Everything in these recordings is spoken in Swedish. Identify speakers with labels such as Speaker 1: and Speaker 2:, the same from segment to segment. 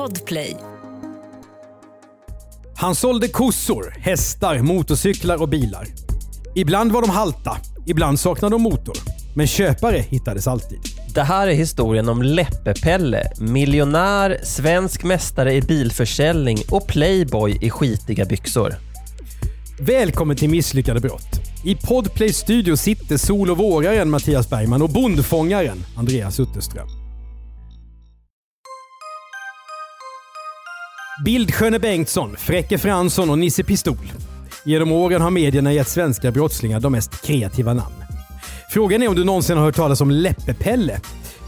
Speaker 1: Podplay.
Speaker 2: Han sålde kossor, hästar, motorcyklar och bilar. Ibland var de halta, ibland saknade de motor. Men köpare hittades alltid.
Speaker 3: Det här är historien om Leppe-Pelle, miljonär, svensk mästare i bilförsäljning och playboy i skitiga byxor.
Speaker 2: Välkommen till Misslyckade brott. I Podplay studio sitter sol och våraren Mattias Bergman och bondfångaren Andreas Utterström. Bildsköne Bengtsson, Fräcke Fransson och Nisse Pistol. Genom åren har medierna gett svenska brottslingar de mest kreativa namn. Frågan är om du någonsin har hört talas om Läppe-Pelle?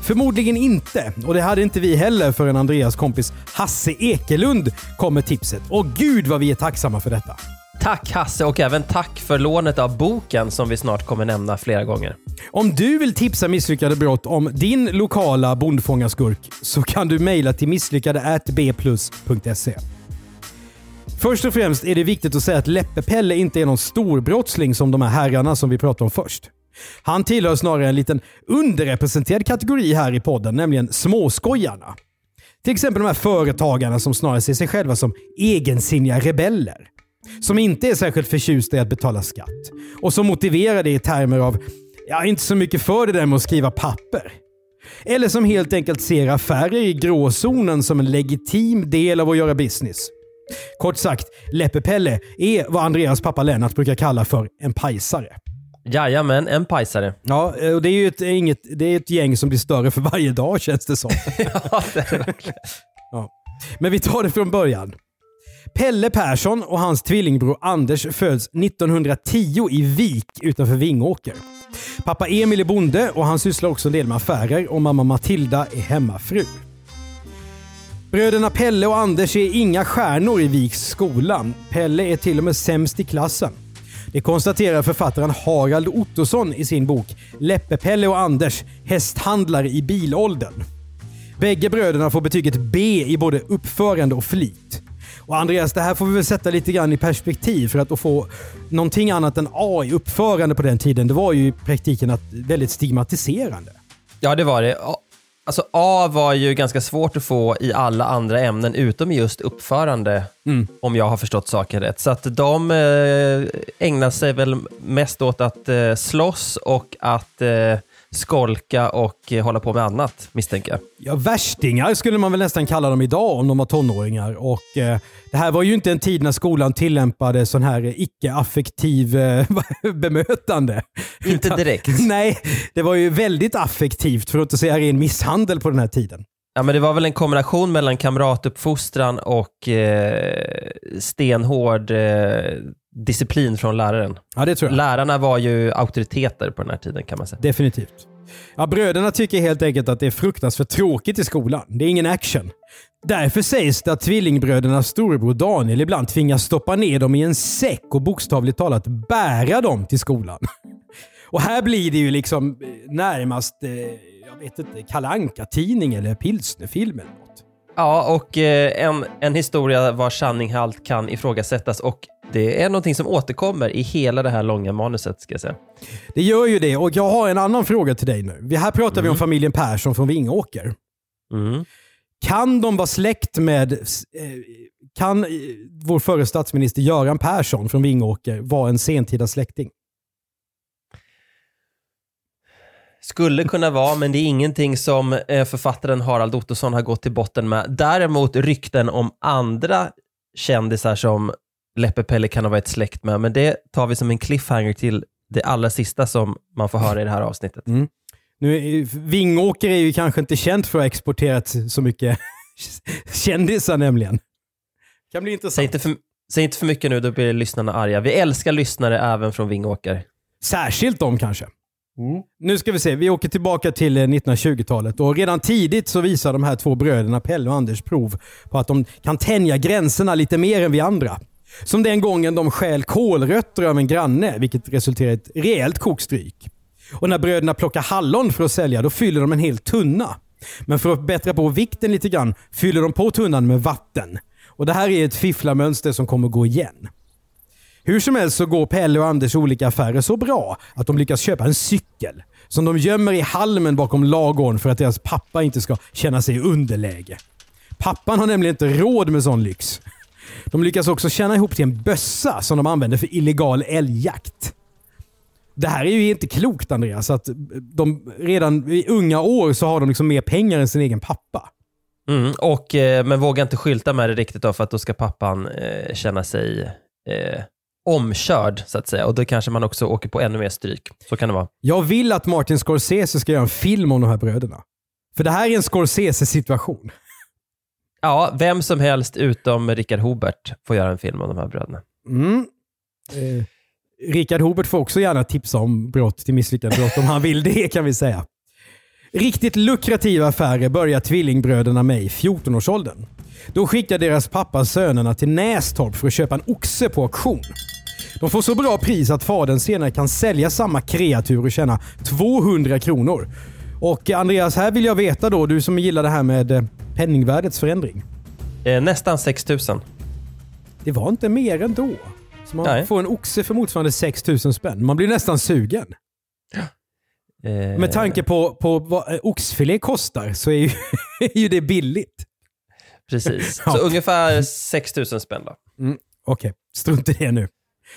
Speaker 2: Förmodligen inte, och det hade inte vi heller förrän Andreas kompis Hasse Ekelund kom med tipset. Och gud vad vi är tacksamma för detta.
Speaker 3: Tack Hasse och även tack för lånet av boken som vi snart kommer nämna flera gånger.
Speaker 2: Om du vill tipsa Misslyckade brott om din lokala bondfångarskurk så kan du mejla till misslyckade.bplus.se. Först och främst är det viktigt att säga att Leppe-Pelle inte är någon storbrottsling som de här herrarna som vi pratade om först. Han tillhör snarare en liten underrepresenterad kategori här i podden, nämligen småskojarna. Till exempel de här företagarna som snarare ser sig själva som egensinniga rebeller. Som inte är särskilt förtjusta i att betala skatt. Och som motiverar det i termer av “jag är inte så mycket för det där med att skriva papper”. Eller som helt enkelt ser affärer i gråzonen som en legitim del av att göra business. Kort sagt, Leppe-Pelle är vad Andreas pappa Lennart brukar kalla för en pajsare.
Speaker 3: Jajamän, en pajsare.
Speaker 2: Ja, och det är ju ett, inget, det är ett gäng som blir större för varje dag känns det som.
Speaker 3: ja, det är verkligen.
Speaker 2: Ja. Men vi tar det från början. Pelle Persson och hans tvillingbror Anders föds 1910 i Vik utanför Vingåker. Pappa Emil är bonde och han sysslar också en del med affärer och mamma Matilda är hemmafru. Bröderna Pelle och Anders är inga stjärnor i Viks skola. Pelle är till och med sämst i klassen. Det konstaterar författaren Harald Ottosson i sin bok Läppe-Pelle och Anders, hästhandlare i bilåldern. Bägge bröderna får betyget B i både uppförande och flit. Och Andreas, det här får vi väl sätta lite grann i perspektiv för att få någonting annat än A i uppförande på den tiden, det var ju i praktiken att väldigt stigmatiserande.
Speaker 3: Ja, det var det. Alltså A var ju ganska svårt att få i alla andra ämnen utom just uppförande,
Speaker 2: Mm.
Speaker 3: om jag har förstått saken rätt. Så att de eh, ägnar sig väl mest åt att eh, slåss och att eh, skolka och eh, hålla på med annat, misstänker jag.
Speaker 2: Ja, värstingar skulle man väl nästan kalla dem idag om de var tonåringar. Och, eh, det här var ju inte en tid när skolan tillämpade sån här icke-affektiv eh, bemötande.
Speaker 3: Inte
Speaker 2: Utan-
Speaker 3: direkt.
Speaker 2: Nej, det var ju väldigt affektivt för att inte säga ren misshandel på den här tiden.
Speaker 3: Ja, men det var väl en kombination mellan kamratuppfostran och eh, stenhård eh, disciplin från läraren.
Speaker 2: Ja, det tror jag.
Speaker 3: Lärarna var ju auktoriteter på den här tiden kan man säga.
Speaker 2: Definitivt. Ja, bröderna tycker helt enkelt att det är fruktansvärt tråkigt i skolan. Det är ingen action. Därför sägs det att tvillingbrödernas storebror Daniel ibland tvingas stoppa ner dem i en säck och bokstavligt talat bära dem till skolan. Och här blir det ju liksom eh, närmast, eh, jag vet inte, Kalle Anka-tidning eller pilsnerfilm eller något.
Speaker 3: Ja, och eh, en, en historia vars sanninghalt kan ifrågasättas och det är någonting som återkommer i hela det här långa manuset ska jag säga.
Speaker 2: Det gör ju det och jag har en annan fråga till dig nu. Här pratar vi om familjen Persson från Vingåker.
Speaker 3: Mm.
Speaker 2: Kan de vara släkt med... eh, Kan eh, vår förre statsminister Göran Persson från Vingåker vara en sentida släkting?
Speaker 3: Skulle kunna vara, men det är ingenting som eh, författaren Harald Ottosson har gått till botten med. Däremot rykten om andra kändisar som Leppe-Pelle kan ha varit släkt med, men det tar vi som en cliffhanger till det allra sista som man får höra i det här avsnittet.
Speaker 2: Nu, är- Vingåker är ju kanske inte känt för att ha exporterat så mycket kändisar nämligen. Kan bli
Speaker 3: Säg
Speaker 2: intressant.
Speaker 3: inte, för, säg inte för mycket nu, då blir lyssnarna arga. Vi älskar lyssnare även från Vingåker.
Speaker 2: Särskilt de kanske. Nu ska vi se, vi åker tillbaka till eh, 1920-talet och redan tidigt så visar de här två bröderna Pelle och Anders prov på att de kan tänja gränserna lite mer än vi andra. Som den gången de stjäl kålrötter av en granne, vilket resulterar i ett rejält kokstryk. Och när bröderna plockar hallon för att sälja, då fyller de en hel tunna. Men för att bättra på vikten lite grann fyller de på tunnan med vatten. Och Det här är ett fifflarmönster som kommer gå igen. Hur som helst så går Pelle och Anders olika affärer så bra att de lyckas köpa en cykel som de gömmer i halmen bakom lagården för att deras pappa inte ska känna sig i underläge. Pappan har nämligen inte råd med sån lyx. De lyckas också tjäna ihop till en bössa som de använder för illegal älgjakt. Det här är ju inte klokt Andreas. Att de, redan i unga år så har de liksom mer pengar än sin egen pappa.
Speaker 3: Mm, och, eh, men vågar inte skylta med det riktigt då, för att då ska pappan eh, känna sig eh, omkörd, så att säga. Och då kanske man också åker på ännu mer stryk. Så kan det vara.
Speaker 2: Jag vill att Martin Scorsese ska göra en film om de här bröderna. För det här är en Scorsese-situation.
Speaker 3: Ja, vem som helst utom Richard Hobert får göra en film om de här bröderna.
Speaker 2: Mm. Eh, Richard Hobert får också gärna tipsa om brott till misslyckade brott om han vill det kan vi säga. Riktigt lukrativa affärer börjar tvillingbröderna med i 14-årsåldern. Då skickar deras pappa sönerna till Nästorp för att köpa en oxe på auktion. De får så bra pris att fadern senare kan sälja samma kreatur och tjäna 200 kronor. Och Andreas, här vill jag veta då, du som gillar det här med eh, penningvärdets förändring.
Speaker 3: Eh, nästan 6 000.
Speaker 2: Det var inte mer ändå. Så man
Speaker 3: Nej.
Speaker 2: får en oxe för motsvarande 6 000 spänn. Man blir nästan sugen.
Speaker 3: Eh,
Speaker 2: Med tanke på, på vad eh, oxfilé kostar så är ju, är ju det billigt.
Speaker 3: Precis.
Speaker 2: Ja.
Speaker 3: Så ungefär 6 000 spänn då.
Speaker 2: Okej, strunt i det nu.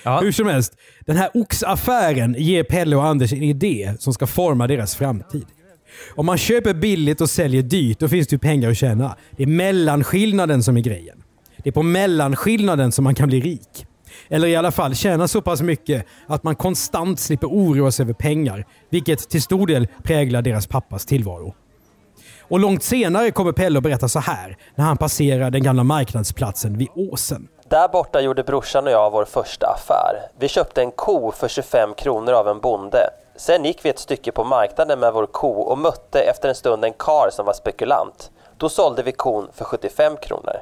Speaker 3: Ja.
Speaker 2: Hur som helst, den här oxaffären ger Pelle och Anders en idé som ska forma deras framtid. Om man köper billigt och säljer dyrt, då finns det ju pengar att tjäna. Det är mellanskillnaden som är grejen. Det är på mellanskillnaden som man kan bli rik. Eller i alla fall tjäna så pass mycket att man konstant slipper oroa sig över pengar, vilket till stor del präglar deras pappas tillvaro. Och långt senare kommer Pelle att berätta så här när han passerar den gamla marknadsplatsen vid Åsen.
Speaker 3: Där borta gjorde brorsan och jag vår första affär. Vi köpte en ko för 25 kronor av en bonde. Sen gick vi ett stycke på marknaden med vår ko och mötte efter en stund en kar som var spekulant. Då sålde vi kon för 75 kronor.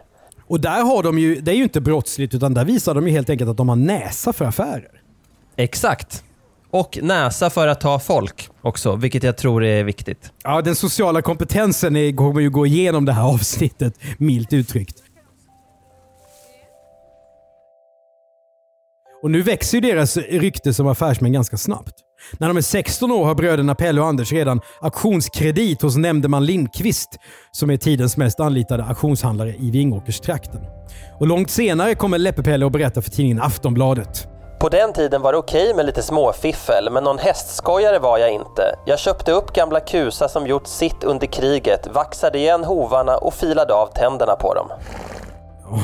Speaker 2: Och där har de ju, det är ju inte brottsligt utan där visar de ju helt enkelt att de har näsa för affärer.
Speaker 3: Exakt. Och näsa för att ta folk också, vilket jag tror är viktigt.
Speaker 2: Ja, den sociala kompetensen är, kommer ju gå igenom det här avsnittet, milt uttryckt. Och nu växer ju deras rykte som affärsmän ganska snabbt. När de är 16 år har bröderna Pelle och Anders redan auktionskredit hos nämndeman Lindqvist, som är tidens mest anlitade auktionshandlare i Vingåkerstrakten. Och långt senare kommer Leppe-Pelle och berättar för tidningen Aftonbladet.
Speaker 3: På den tiden var det okej med lite småfiffel, men någon hästskojare var jag inte. Jag köpte upp gamla kusar som gjort sitt under kriget, vaxade igen hovarna och filade av tänderna på dem.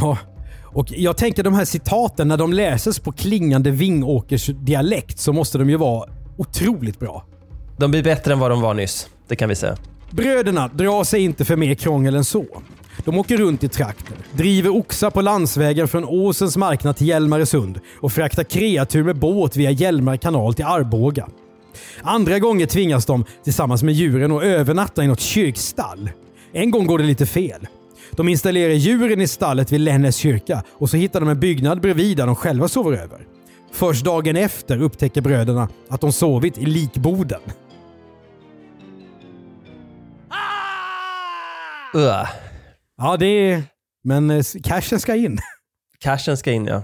Speaker 2: Ja, och jag tänker de här citaten, när de läses på klingande Vingåkers dialekt så måste de ju vara otroligt bra.
Speaker 3: De blir bättre än vad de var nyss, det kan vi säga.
Speaker 2: Bröderna drar sig inte för mer krångel än så. De åker runt i trakten, driver oxar på landsvägen från Åsens marknad till Hjälmaresund och fraktar kreatur med båt via Hjälmar kanal till Arboga. Andra gånger tvingas de tillsammans med djuren att övernatta i något kyrkstall. En gång går det lite fel. De installerar djuren i stallet vid Lännäs kyrka och så hittar de en byggnad bredvid där de själva sover över. Först dagen efter upptäcker bröderna att de sovit i likboden.
Speaker 3: Ugh.
Speaker 2: Ja, det är... Men eh, cashen ska in.
Speaker 3: Cashen ska in ja.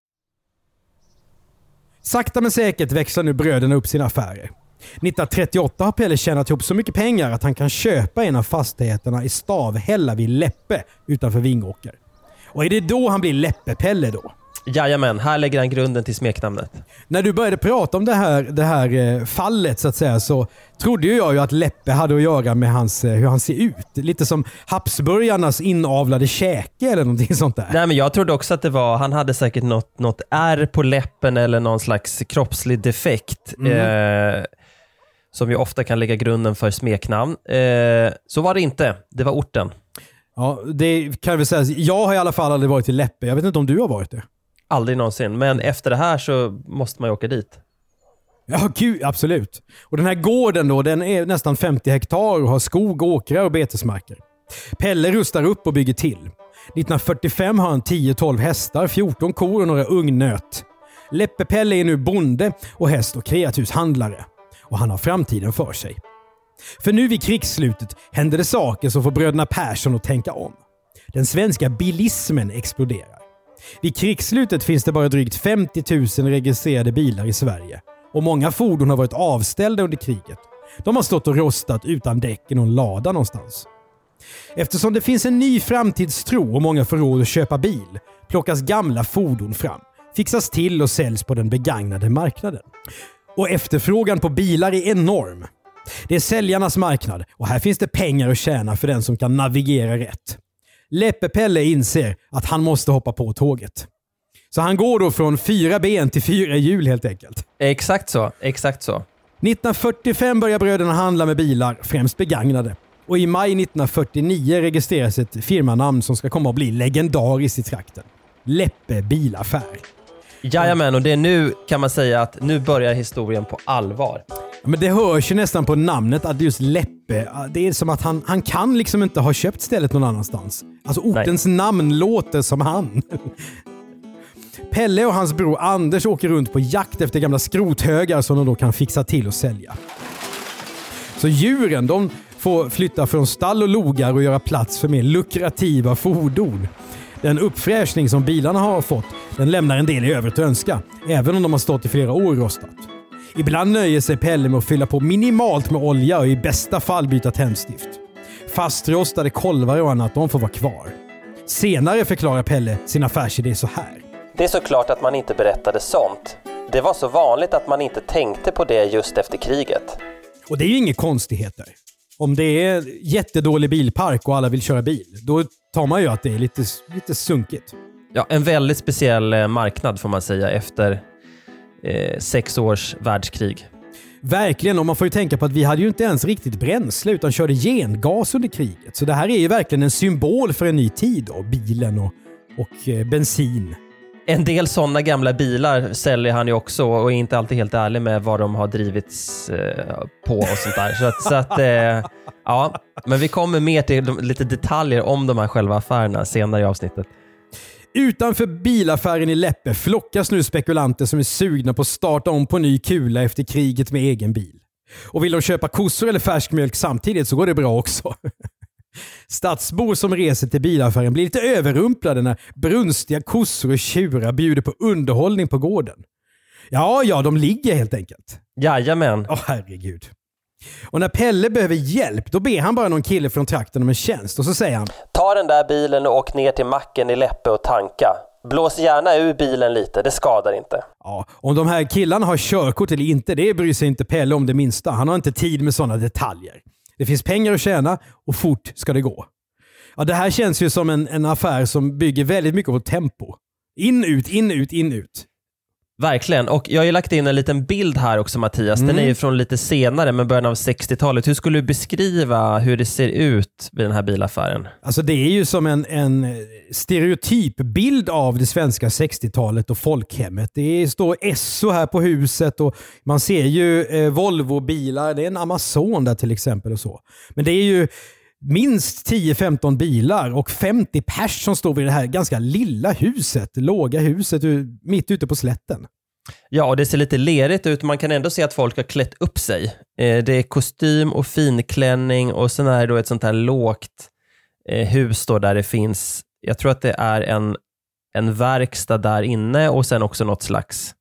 Speaker 2: Sakta men säkert växlar nu bröderna upp sina affärer. 1938 har Pelle tjänat ihop så mycket pengar att han kan köpa en av fastigheterna i Stavhälla vid Läppe utanför Vingåker. Och är det då han blir Läppe-Pelle då?
Speaker 3: Jajamän, här lägger han grunden till smeknamnet.
Speaker 2: När du började prata om det här, det här eh, fallet så att säga så trodde jag ju att Läppe hade att göra med hans, eh, hur han ser ut. Lite som Habsburgarnas inavlade käke eller någonting sånt där.
Speaker 3: Nej men jag trodde också att det var, han hade säkert något, något ärr på läppen eller någon slags kroppslig defekt. Eh, som ju ofta kan lägga grunden för smeknamn. Eh, så var det inte, det var orten.
Speaker 2: Ja, det kan väl säga. Jag har i alla fall aldrig varit i Läppe. Jag vet inte om du har varit det?
Speaker 3: Aldrig någonsin, men efter det här så måste man ju åka dit.
Speaker 2: Ja, gud, absolut. Och den här gården då, den är nästan 50 hektar och har skog, åkrar och betesmarker. Pelle rustar upp och bygger till. 1945 har han 10-12 hästar, 14 kor och några ungnöt. Leppe-Pelle är nu bonde och häst och kreaturshandlare. Och han har framtiden för sig. För nu vid krigsslutet händer det saker som får bröderna Persson att tänka om. Den svenska bilismen exploderar. Vid krigsslutet finns det bara drygt 50 000 registrerade bilar i Sverige. Och många fordon har varit avställda under kriget. De har stått och rostat utan däck i någon lada någonstans. Eftersom det finns en ny framtidstro och många får råd att köpa bil plockas gamla fordon fram, fixas till och säljs på den begagnade marknaden. Och efterfrågan på bilar är enorm. Det är säljarnas marknad och här finns det pengar att tjäna för den som kan navigera rätt. Leppe-Pelle inser att han måste hoppa på tåget. Så han går då från fyra ben till fyra hjul helt enkelt.
Speaker 3: Exakt så. Exakt så.
Speaker 2: 1945 börjar bröderna handla med bilar, främst begagnade. Och i maj 1949 registreras ett firmanamn som ska komma att bli legendariskt i trakten. Leppe bilaffär.
Speaker 3: Jajamän, och det är nu kan man säga att nu börjar historien på allvar.
Speaker 2: Men det hörs ju nästan på namnet att just Leppe, det är som att han, han kan liksom inte ha köpt stället någon annanstans. Alltså ortens namn låter som han. Pelle och hans bror Anders åker runt på jakt efter gamla skrothögar som de då kan fixa till och sälja. Så djuren de får flytta från stall och logar och göra plats för mer lukrativa fordon. Den uppfräschning som bilarna har fått den lämnar en del i övrigt att önska, även om de har stått i flera år och rostat. Ibland nöjer sig Pelle med att fylla på minimalt med olja och i bästa fall byta tändstift. Fastrostade kolvar och annat, de får vara kvar. Senare förklarar Pelle sin affärsidé så här.
Speaker 3: Det är såklart att man inte berättade sånt. Det var så vanligt att man inte tänkte på det just efter kriget.
Speaker 2: Och det är ju inga konstigheter. Om det är jättedålig bilpark och alla vill köra bil, då tar man ju att det är lite, lite sunkigt.
Speaker 3: Ja, en väldigt speciell eh, marknad får man säga efter eh, sex års världskrig.
Speaker 2: Verkligen, och man får ju tänka på att vi hade ju inte ens riktigt bränsle utan körde gengas under kriget. Så det här är ju verkligen en symbol för en ny tid då, bilen och, och eh, bensin.
Speaker 3: En del sådana gamla bilar säljer han ju också och är inte alltid helt ärlig med vad de har drivits eh, på och sånt där. Så att, så att eh, ja, men vi kommer mer till de, lite detaljer om de här själva affärerna senare i avsnittet.
Speaker 2: Utanför bilaffären i Läppe flockas nu spekulanter som är sugna på att starta om på ny kula efter kriget med egen bil. Och vill de köpa kossor eller färsk mjölk samtidigt så går det bra också. Stadsbor som reser till bilaffären blir lite överrumplade när brunstiga kossor och tjurar bjuder på underhållning på gården. Ja, ja, de ligger helt enkelt.
Speaker 3: Jajamän.
Speaker 2: Åh herregud. Och när Pelle behöver hjälp, då ber han bara någon kille från trakten om en tjänst och så säger han
Speaker 3: Ta den där bilen och åk ner till macken i Läppe och tanka. Blås gärna ur bilen lite, det skadar inte.
Speaker 2: Ja, om de här killarna har körkort eller inte, det bryr sig inte Pelle om det minsta. Han har inte tid med sådana detaljer. Det finns pengar att tjäna och fort ska det gå. Ja, det här känns ju som en, en affär som bygger väldigt mycket på tempo. In, ut, in, ut, in, ut.
Speaker 3: Verkligen, och jag har ju lagt in en liten bild här också Mattias. Den är ju från lite senare, men början av 60-talet. Hur skulle du beskriva hur det ser ut vid den här bilaffären?
Speaker 2: Alltså det är ju som en, en stereotypbild av det svenska 60-talet och folkhemmet. Det står Esso här på huset och man ser ju eh, Volvo-bilar. Det är en Amazon där till exempel och så. Men det är ju minst 10-15 bilar och 50 pers som står vid det här ganska lilla huset, låga huset mitt ute på slätten.
Speaker 3: Ja, och det ser lite lerigt ut. Man kan ändå se att folk har klätt upp sig. Eh, det är kostym och finklänning och sen är det då ett sånt här lågt eh, hus då där det finns, jag tror att det är en, en verkstad där inne och sen också något slags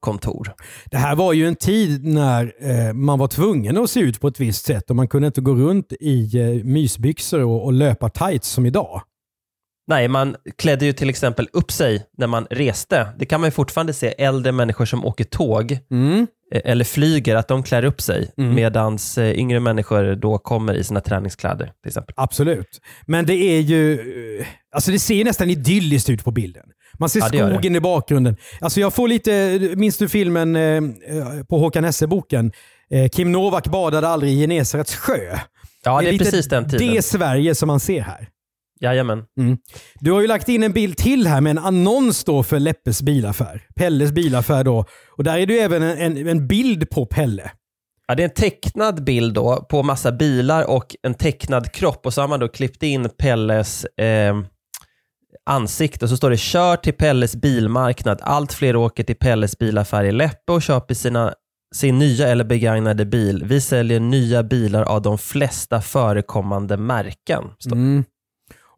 Speaker 3: kontor.
Speaker 2: Det här var ju en tid när eh, man var tvungen att se ut på ett visst sätt och man kunde inte gå runt i eh, mysbyxor och, och löpa tights som idag.
Speaker 3: Nej, man klädde ju till exempel upp sig när man reste. Det kan man ju fortfarande se äldre människor som åker tåg
Speaker 2: mm.
Speaker 3: Eh, eller flyger, att de klär upp sig mm. medan eh, yngre människor då kommer i sina träningskläder till exempel.
Speaker 2: Absolut. Men det är ju... Eh, alltså det ser nästan idylliskt ut på bilden. Man ser ja, skogen i bakgrunden. Alltså jag får lite... Minns du filmen eh, på Håkan Hesse-boken? Eh, Kim Novak badade aldrig i Genesarets sjö.
Speaker 3: Ja, det är, det är precis den tiden.
Speaker 2: Det är Sverige som man ser här.
Speaker 3: Jajamän.
Speaker 2: Du har ju lagt in en bild till här med en annons då för Leppes bilaffär. Pelles bilaffär då. Och där är det ju även en, en, en bild på Pelle.
Speaker 3: Ja, det är en tecknad bild då på massa bilar och en tecknad kropp och så har man då klippt in Pelles eh, ansikte och så står det “Kör till Pelles bilmarknad. Allt fler åker till Pelles bilaffär i Läppe och köper sina, sin nya eller begagnade bil. Vi säljer nya bilar av de flesta förekommande märken.”
Speaker 2: Mm.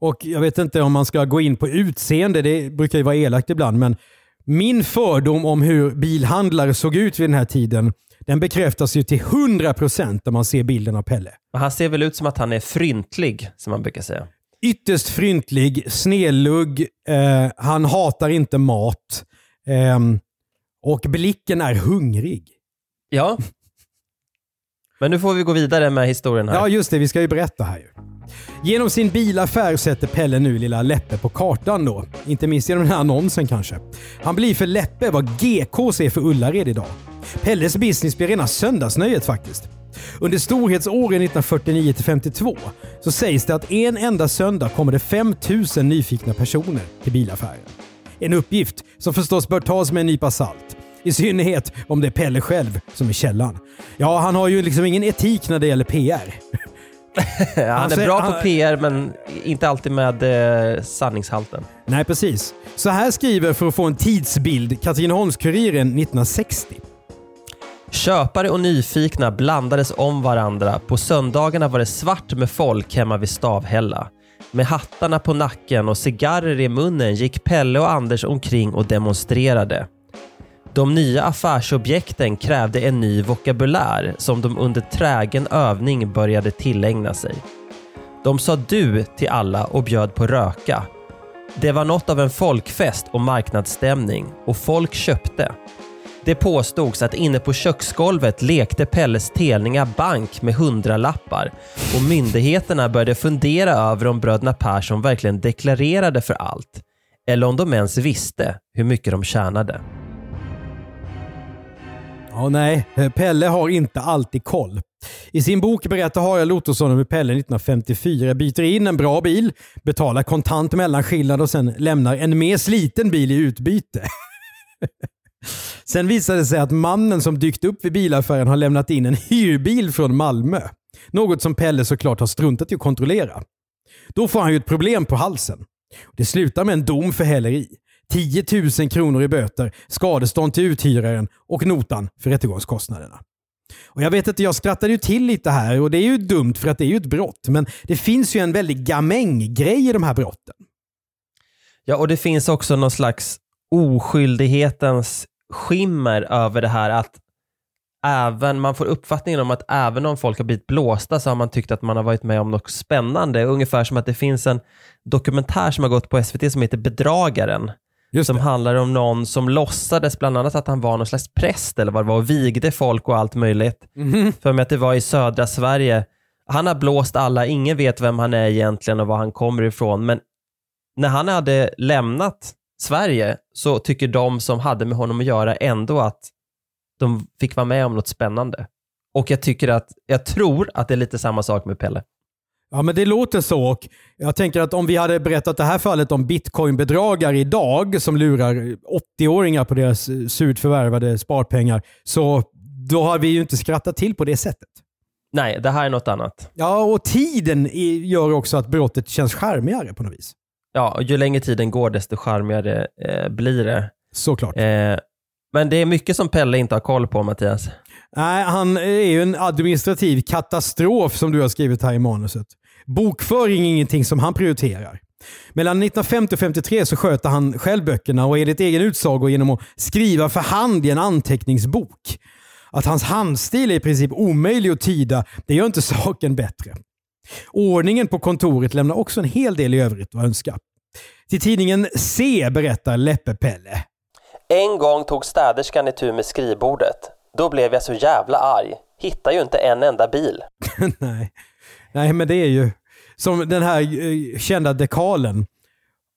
Speaker 2: Och jag vet inte om man ska gå in på utseende, det brukar ju vara elakt ibland, men min fördom om hur bilhandlare såg ut vid den här tiden, den bekräftas ju till 100% när man ser bilden av Pelle.
Speaker 3: Han ser väl ut som att han är fryntlig, som man brukar säga.
Speaker 2: Ytterst fryntlig, snedlugg, eh, han hatar inte mat ehm, och blicken är hungrig.
Speaker 3: Ja. Men nu får vi gå vidare med historien här.
Speaker 2: Ja, just det. Vi ska ju berätta här ju. Genom sin bilaffär sätter Pelle nu lilla Leppe på kartan då. Inte minst genom den här annonsen kanske. Han blir för Leppe vad GKs är för Ullared idag. Pelles business blir rena söndagsnöjet faktiskt. Under storhetsåren 1949-52 så sägs det att en enda söndag kommer det 5000 nyfikna personer till bilaffären. En uppgift som förstås bör tas med en nypa salt. I synnerhet om det är Pelle själv som är källan. Ja, han har ju liksom ingen etik när det gäller PR.
Speaker 3: han
Speaker 2: Alltså,
Speaker 3: är bra
Speaker 2: han-
Speaker 3: på PR, men inte alltid med eh, sanningshalten.
Speaker 2: Nej, precis. Så här skriver för att få en tidsbild Katrineholms-Kuriren 1960.
Speaker 3: Köpare och nyfikna blandades om varandra. På söndagarna var det svart med folk hemma vid Stavhälla. Med hattarna på nacken och cigarrer i munnen gick Pelle och Anders omkring och demonstrerade. De nya affärsobjekten krävde en ny vokabulär som de under trägen övning började tillägna sig. De sa du till alla och bjöd på röka. Det var något av en folkfest och marknadsstämning och folk köpte. Det påstods att inne på köksgolvet lekte Pelles telningar bank med hundralappar och myndigheterna började fundera över om bröderna Persson verkligen deklarerade för allt eller om de ens visste hur mycket de tjänade.
Speaker 2: Ja, nej, eh, Pelle har inte alltid koll. I sin bok berättar Harald Ottosson om hur Pelle 1954 byter in en bra bil, betalar kontant mellanskillnad och sen lämnar en mer sliten bil i utbyte. Sen visade det sig att mannen som dykt upp vid bilaffären har lämnat in en hyrbil från Malmö. Något som Pelle såklart har struntat i att kontrollera. Då får han ju ett problem på halsen. Det slutar med en dom för häleri. 10 000 kronor i böter, skadestånd till uthyraren och notan för rättegångskostnaderna. Och jag vet att jag skrattade ju till lite här och det är ju dumt för att det är ju ett brott. Men det finns ju en väldigt gamäng-grej i de här brotten.
Speaker 3: Ja, och det finns också någon slags oskyldighetens skimmer över det här att även, man får uppfattningen om att även om folk har blivit blåsta så har man tyckt att man har varit med om något spännande. Ungefär som att det finns en dokumentär som har gått på SVT som heter Bedragaren. Som handlar om någon som låtsades bland annat att han var någon slags präst eller vad det var och vigde folk och allt möjligt. För mig att det var i södra Sverige. Han har blåst alla, ingen vet vem han är egentligen och var han kommer ifrån. Men när han hade lämnat Sverige så tycker de som hade med honom att göra ändå att de fick vara med om något spännande. Och jag tycker att, jag tror att det är lite samma sak med Pelle.
Speaker 2: Ja, men det låter så. Och jag tänker att om vi hade berättat det här fallet om bitcoinbedragare idag som lurar 80-åringar på deras eh, surt förvärvade sparpengar, så då har vi ju inte skrattat till på det sättet.
Speaker 3: Nej, det här är något annat.
Speaker 2: Ja, och tiden gör också att brottet känns charmigare på något vis.
Speaker 3: Ja, och ju längre tiden går desto charmigare eh, blir det.
Speaker 2: Såklart.
Speaker 3: Eh, men det är mycket som Pelle inte har koll på, Mattias.
Speaker 2: Nej, han är ju en administrativ katastrof som du har skrivit här i manuset. Bokföring är ingenting som han prioriterar. Mellan 1950 och 53 så sköter han själv böckerna och enligt egen utsago genom att skriva för hand i en anteckningsbok. Att hans handstil är i princip omöjlig att tyda, det gör inte saken bättre. Ordningen på kontoret lämnar också en hel del i övrigt att önska. Till tidningen C berättar Leppe Pelle.
Speaker 3: En gång tog städerskan itu med skrivbordet. Då blev jag så jävla arg. Hittar ju inte en enda bil.
Speaker 2: Nej. Nej, men det är ju som den här eh, kända dekalen.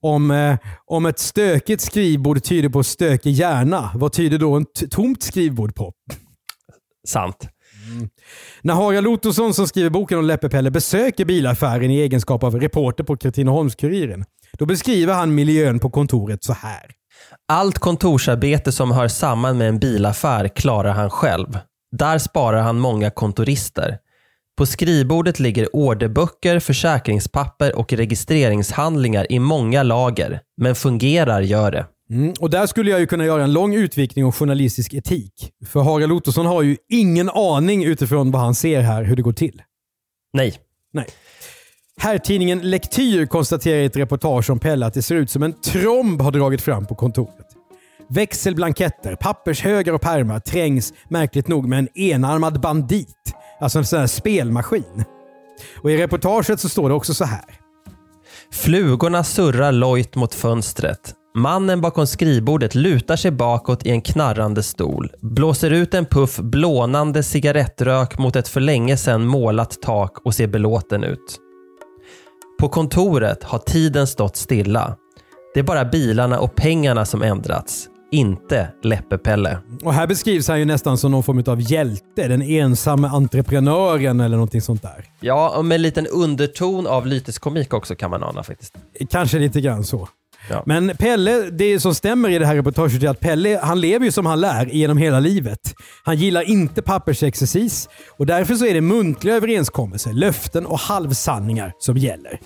Speaker 2: Om, eh, om ett stökigt skrivbord tyder på stökig hjärna, vad tyder då ett tomt skrivbord på?
Speaker 3: Sant. Mm.
Speaker 2: När Harald Ottosson som skriver boken om Läppe-Pelle besöker bilaffären i egenskap av reporter på Katrineholms-Kuriren, då beskriver han miljön på kontoret så här.
Speaker 3: Allt kontorsarbete som hör samman med en bilaffär klarar han själv. Där sparar han många kontorister. På skrivbordet ligger orderböcker, försäkringspapper och registreringshandlingar i många lager. Men fungerar gör det.
Speaker 2: Mm, och där skulle jag ju kunna göra en lång utvikning om journalistisk etik. För Harald Ottosson har ju ingen aning utifrån vad han ser här hur det går till.
Speaker 3: Nej.
Speaker 2: Nej. Herrtidningen Lektyr konstaterar i ett reportage om Pelle att det ser ut som en tromb har dragit fram på kontoret. Växelblanketter, pappershögar och pärmar trängs märkligt nog med en enarmad bandit. Alltså en sån här spelmaskin. Och I reportaget så står det också så här.
Speaker 3: Flugorna surrar lojt mot fönstret. Mannen bakom skrivbordet lutar sig bakåt i en knarrande stol, blåser ut en puff blånande cigarettrök mot ett för länge sedan målat tak och ser belåten ut. På kontoret har tiden stått stilla. Det är bara bilarna och pengarna som ändrats, inte Läppe-Pelle.
Speaker 2: Och här beskrivs han ju nästan som någon form av hjälte. Den ensamme entreprenören eller någonting sånt där.
Speaker 3: Ja, och med en liten underton av lyteskomik också kan man ana faktiskt.
Speaker 2: Kanske lite grann så.
Speaker 3: Ja.
Speaker 2: Men Pelle, det som stämmer i det här reportaget är att Pelle, han lever ju som han lär genom hela livet. Han gillar inte pappersexercis och därför så är det muntliga överenskommelser, löften och halvsanningar som gäller.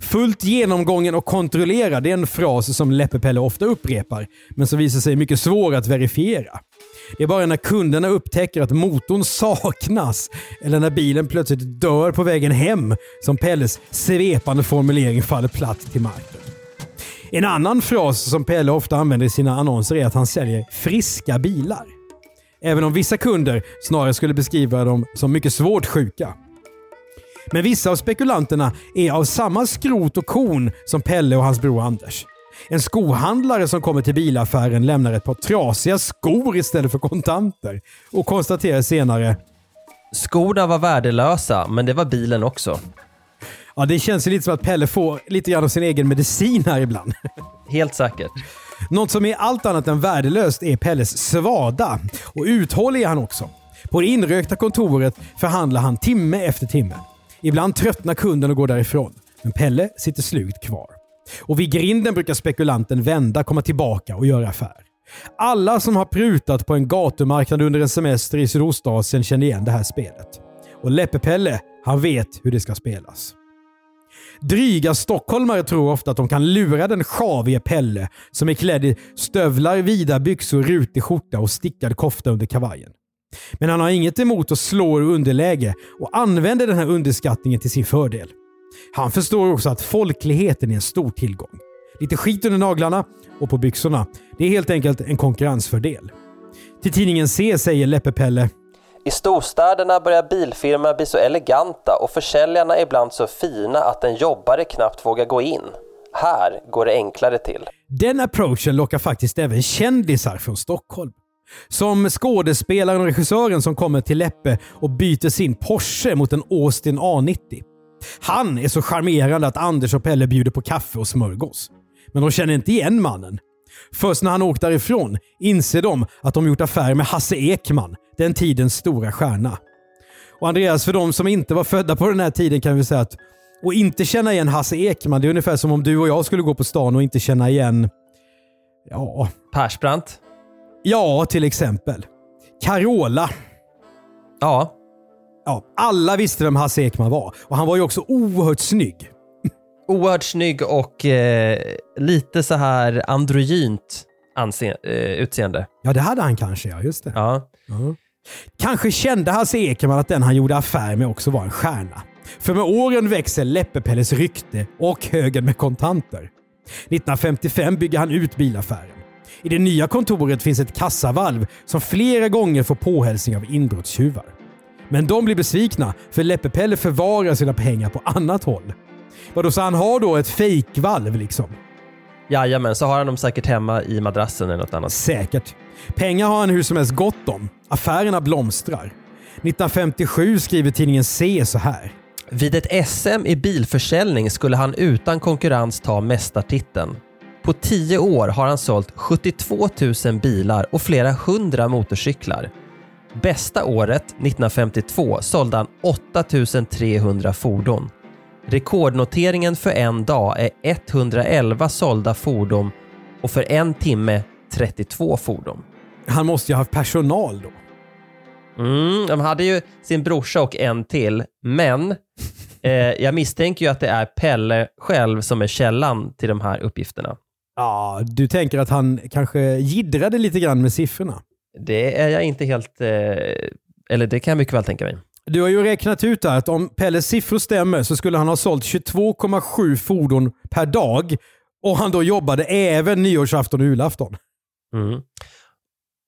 Speaker 2: Fullt genomgången och kontrollerad är en fras som Läppe-Pelle ofta upprepar, men som visar sig mycket svår att verifiera. Det är bara när kunderna upptäcker att motorn saknas eller när bilen plötsligt dör på vägen hem som Pelles svepande formulering faller platt till marken. En annan fras som Pelle ofta använder i sina annonser är att han säljer friska bilar. Även om vissa kunder snarare skulle beskriva dem som mycket svårt sjuka. Men vissa av spekulanterna är av samma skrot och korn som Pelle och hans bror Anders. En skohandlare som kommer till bilaffären lämnar ett par trasiga skor istället för kontanter och konstaterar senare
Speaker 3: Skorna var värdelösa, men det var bilen också.
Speaker 2: Ja, det känns ju lite som att Pelle får lite grann av sin egen medicin här ibland.
Speaker 3: Helt säkert.
Speaker 2: Något som är allt annat än värdelöst är Pelles svada. Och uthållig är han också. På det inrökta kontoret förhandlar han timme efter timme. Ibland tröttnar kunden och går därifrån. Men Pelle sitter slugt kvar. Och vid grinden brukar spekulanten vända, komma tillbaka och göra affär. Alla som har prutat på en gatumarknad under en semester i Sydostasien känner igen det här spelet. Och Läppe-Pelle, han vet hur det ska spelas. Dryga stockholmare tror ofta att de kan lura den sjavige Pelle som är klädd i stövlar, vida byxor, rutig skjorta och stickad kofta under kavajen. Men han har inget emot att slå ur underläge och använder den här underskattningen till sin fördel. Han förstår också att folkligheten är en stor tillgång. Lite skit under naglarna och på byxorna. Det är helt enkelt en konkurrensfördel. Till tidningen C säger Läppe-Pelle
Speaker 3: i storstäderna börjar bilfirmorna bli så eleganta och försäljarna ibland så fina att en jobbare knappt vågar gå in. Här går det enklare till.
Speaker 2: Den approachen lockar faktiskt även kändisar från Stockholm. Som skådespelaren och regissören som kommer till Läppe och byter sin Porsche mot en Austin A90. Han är så charmerande att Anders och Pelle bjuder på kaffe och smörgås. Men de känner inte igen mannen. Först när han åkt därifrån inser de att de gjort affär med Hasse Ekman, den tidens stora stjärna. Och Andreas, för de som inte var födda på den här tiden kan vi säga att och inte känna igen Hasse Ekman, det är ungefär som om du och jag skulle gå på stan och inte känna igen... Ja,
Speaker 3: Persbrandt?
Speaker 2: ja till exempel. Carola.
Speaker 3: Ja.
Speaker 2: Ja, alla visste vem Hasse Ekman var. Och han var ju också oerhört snygg.
Speaker 3: Oerhört snygg och eh, lite så här androgynt eh, utseende.
Speaker 2: Ja, det hade han kanske, ja. Just det.
Speaker 3: Ja.
Speaker 2: Kanske kände Hasse Ekman att den han gjorde affär med också var en stjärna. För med åren växer Läppe-Pelles rykte och högen med kontanter. 1955 bygger han ut bilaffären. I det nya kontoret finns ett kassavalv som flera gånger får påhälsning av inbrottstjuvar. Men de blir besvikna för Läppe-Pelle förvarar sina pengar på annat håll. Vadå, så han har då ett fejkvalv liksom?
Speaker 3: Jajamän, så har han dem säkert hemma i madrassen eller något annat.
Speaker 2: Säkert. Pengar har han hur som helst gott om. Affärerna blomstrar. 1957 skriver tidningen C så här.
Speaker 3: Vid ett SM i bilförsäljning skulle han utan konkurrens ta mästartiteln. På tio år har han sålt 72 000 bilar och flera hundra motorcyklar. Bästa året, 1952, sålde han 8 300 fordon. Rekordnoteringen för en dag är 111 sålda fordon och för en timme 32 fordon.
Speaker 2: Han måste ju ha haft personal då.
Speaker 3: Mm, de hade ju sin brorsa och en till, men eh, jag misstänker ju att det är Pelle själv som är källan till de här uppgifterna.
Speaker 2: Ja, du tänker att han kanske giddrade lite grann med siffrorna.
Speaker 3: Det är jag inte helt... Eh, eller det kan jag mycket väl tänka mig.
Speaker 2: Du har ju räknat ut att om Pelles siffror stämmer så skulle han ha sålt 22,7 fordon per dag och han då jobbade även nyårsafton och julafton.
Speaker 3: Mm.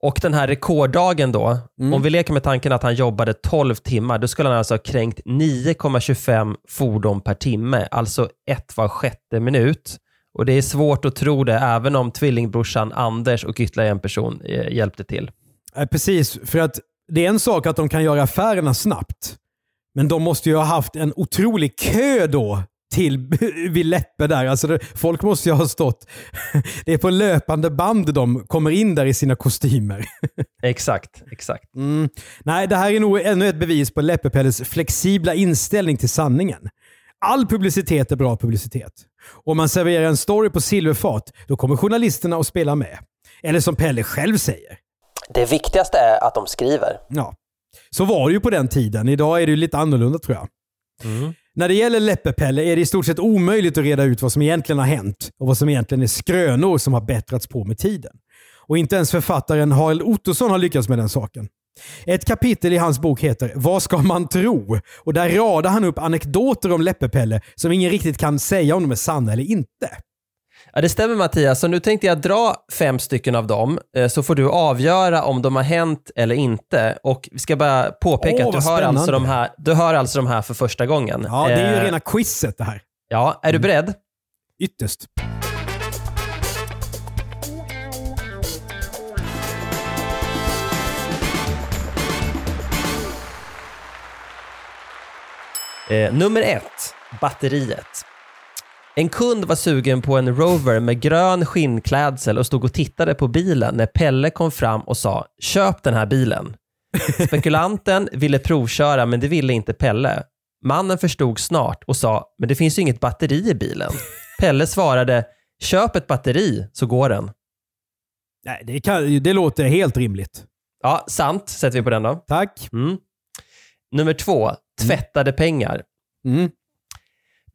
Speaker 3: Och den här rekorddagen då,
Speaker 2: Mm.
Speaker 3: om vi leker med tanken att han jobbade 12 timmar, då skulle han alltså ha kränkt 9,25 fordon per timme, alltså ett var sjätte minut. Och det är svårt att tro det, även om tvillingbrorsan Anders och ytterligare en person eh, hjälpte till.
Speaker 2: Precis, för att det är en sak att de kan göra affärerna snabbt. Men de måste ju ha haft en otrolig kö då till vid Läppe där. Alltså det, folk måste ju ha stått... Det är på löpande band de kommer in där i sina kostymer.
Speaker 3: Exakt, exakt.
Speaker 2: Mm. Nej, det här är nog ännu ett bevis på Läppe-Pelles flexibla inställning till sanningen. All publicitet är bra publicitet. Om man serverar en story på silverfat, då kommer journalisterna att spela med. Eller som Pelle själv säger.
Speaker 3: Det viktigaste är att de skriver.
Speaker 2: Ja, så var det ju på den tiden. Idag är det ju lite annorlunda tror jag. Mm. När det gäller Läppe-Pelle är det i stort sett omöjligt att reda ut vad som egentligen har hänt och vad som egentligen är skrönor som har bättrats på med tiden. Och inte ens författaren Harald Ottosson har lyckats med den saken. Ett kapitel i hans bok heter “Vad ska man tro?” och där radar han upp anekdoter om Läppe-Pelle som ingen riktigt kan säga om de är sanna eller inte.
Speaker 3: Ja, det stämmer Mattias, så nu tänkte jag dra fem stycken av dem, eh, så får du avgöra om de har hänt eller inte. Och vi ska bara påpeka
Speaker 2: Åh,
Speaker 3: att du hör, alltså de här, du hör alltså de här för första gången.
Speaker 2: Ja, det är ju
Speaker 3: Eh,
Speaker 2: rena quizet det här.
Speaker 3: Ja, är du beredd?
Speaker 2: Ytterst.
Speaker 3: Eh, nummer ett, batteriet. En kund var sugen på en Rover med grön skinnklädsel och stod och tittade på bilen när Pelle kom fram och sa “Köp den här bilen”. Spekulanten ville provköra men det ville inte Pelle. Mannen förstod snart och sa “Men det finns ju inget batteri i bilen”. Pelle svarade “Köp ett batteri så går den”.
Speaker 2: Nej, det, kan, det låter helt rimligt.
Speaker 3: Ja, sant sätter vi på den då.
Speaker 2: Tack.
Speaker 3: Mm. Nummer två, tvättade pengar.
Speaker 2: Mm.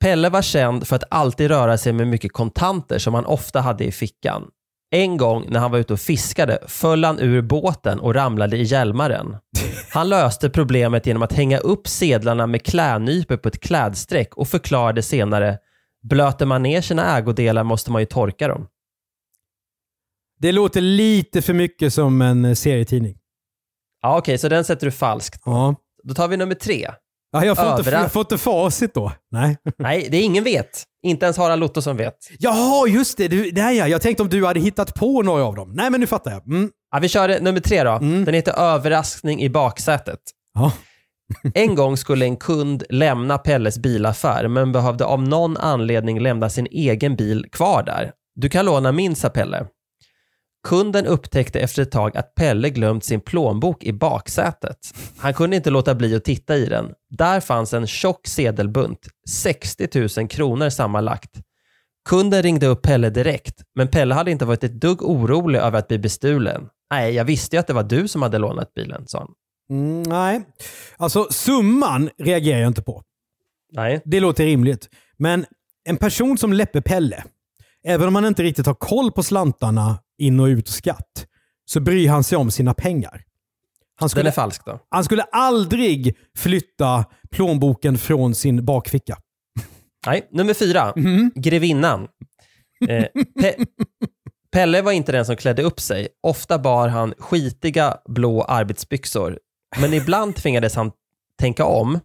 Speaker 3: Pelle var känd för att alltid röra sig med mycket kontanter som han ofta hade i fickan. En gång när han var ute och fiskade föll han ur båten och ramlade i Hjälmaren. Han löste problemet genom att hänga upp sedlarna med klädnypor på ett klädstreck och förklarade senare Blöter man ner sina ägodelar måste man ju torka dem.
Speaker 2: Det låter lite för mycket som en serietidning.
Speaker 3: Ja, Okej, så den sätter du falskt.
Speaker 2: Ja.
Speaker 3: Då tar vi nummer tre.
Speaker 2: Ja, jag, får inte, jag får inte facit då. Nej.
Speaker 3: Nej, det är ingen vet. Inte ens Harald Ottosson vet.
Speaker 2: Jaha, just det. Du, nej, ja. Jag tänkte om du hade hittat på några av dem. Nej, men nu fattar jag. Mm.
Speaker 3: Ja, vi kör nummer tre då.
Speaker 2: Mm.
Speaker 3: Den heter överraskning i baksätet.
Speaker 2: Ja.
Speaker 3: En gång skulle en kund lämna Pelles bilaffär men behövde av någon anledning lämna sin egen bil kvar där. Du kan låna min, sa Pelle. Kunden upptäckte efter ett tag att Pelle glömt sin plånbok i baksätet. Han kunde inte låta bli att titta i den. Där fanns en tjock sedelbunt, 60 000 kronor sammanlagt. Kunden ringde upp Pelle direkt, men Pelle hade inte varit ett dugg orolig över att bli bestulen. Nej, jag visste ju att det var du som hade lånat bilen, sa han.
Speaker 2: Mm, nej. Alltså, summan reagerar jag inte på.
Speaker 3: Nej.
Speaker 2: Det låter rimligt. Men en person som Läppe-Pelle, även om han inte riktigt har koll på slantarna in och ut skatt, så bryr han sig om sina pengar. Han
Speaker 3: Den
Speaker 2: skulle,
Speaker 3: är falsk då.
Speaker 2: han skulle aldrig flytta plånboken från sin bakficka.
Speaker 3: Nej, nummer fyra.
Speaker 2: Mhm.
Speaker 3: Grevinnan. Eh, Pe- Pelle var inte den som klädde upp sig. Ofta bar han skitiga blå arbetsbyxor. Men ibland tvingades han tänka om.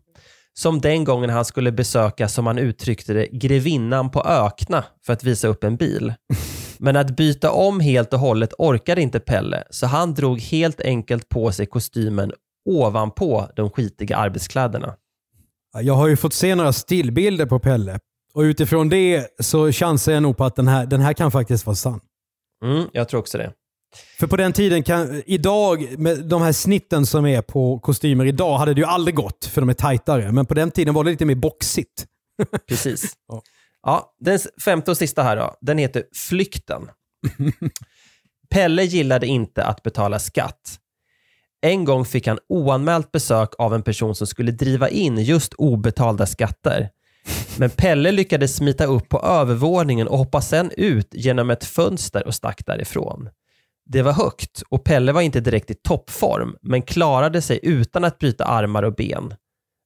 Speaker 3: Som den gången han skulle besöka, som han uttryckte det, grevinnan på Ökna för att visa upp en bil. Men att byta om helt och hållet orkade inte Pelle, så han drog helt enkelt på sig kostymen ovanpå de skitiga arbetskläderna.
Speaker 2: Jag har ju fått se några stillbilder på Pelle. Och utifrån det så chansar jag nog på att den här, den här kan faktiskt vara sann.
Speaker 3: Mm, jag tror också det.
Speaker 2: För på den tiden, kan, idag med de här snitten som är på kostymer idag hade det ju aldrig gått för de är tajtare. Men på den tiden var det lite mer boxigt.
Speaker 3: Precis.
Speaker 2: Ja.
Speaker 3: Ja, den femte och sista här då, den heter Flykten. Pelle gillade inte att betala skatt. En gång fick han oanmält besök av en person som skulle driva in just obetalda skatter. Men Pelle lyckades smita upp på övervåningen och hoppa sen ut genom ett fönster och stack därifrån. Det var högt och Pelle var inte direkt i toppform, men klarade sig utan att bryta armar och ben.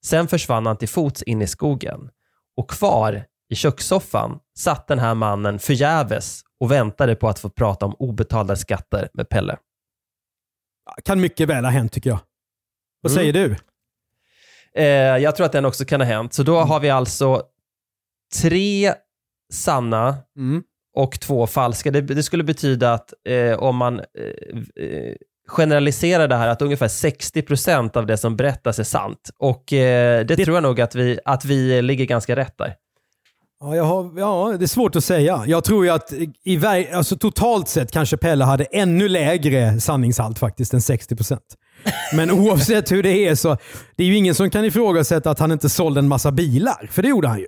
Speaker 3: Sen försvann han till fots in i skogen. Och kvar i kökssoffan satt den här mannen förgäves och väntade på att få prata om obetalda skatter med Pelle.
Speaker 2: Kan mycket väl ha hänt tycker jag. Vad säger du?
Speaker 3: Eh, jag tror att den också kan ha hänt. Så då har vi alltså tre sanna
Speaker 2: Mm.
Speaker 3: och två falska. Det, det skulle betyda att eh, om man eh, eh, generaliserar det här, att ungefär 60% av det som berättas är sant. Och eh, det,
Speaker 2: Det-
Speaker 3: tror jag nog att vi, att vi ligger ganska rätt där.
Speaker 2: Ja, jag har, ja, det är svårt att säga. Jag tror ju att i, alltså, totalt sett kanske Pelle hade ännu lägre sanningshalt faktiskt än 60%. Men oavsett hur det är så det är ju ingen som kan ifrågasätta att han inte sålde en massa bilar. För det gjorde han ju.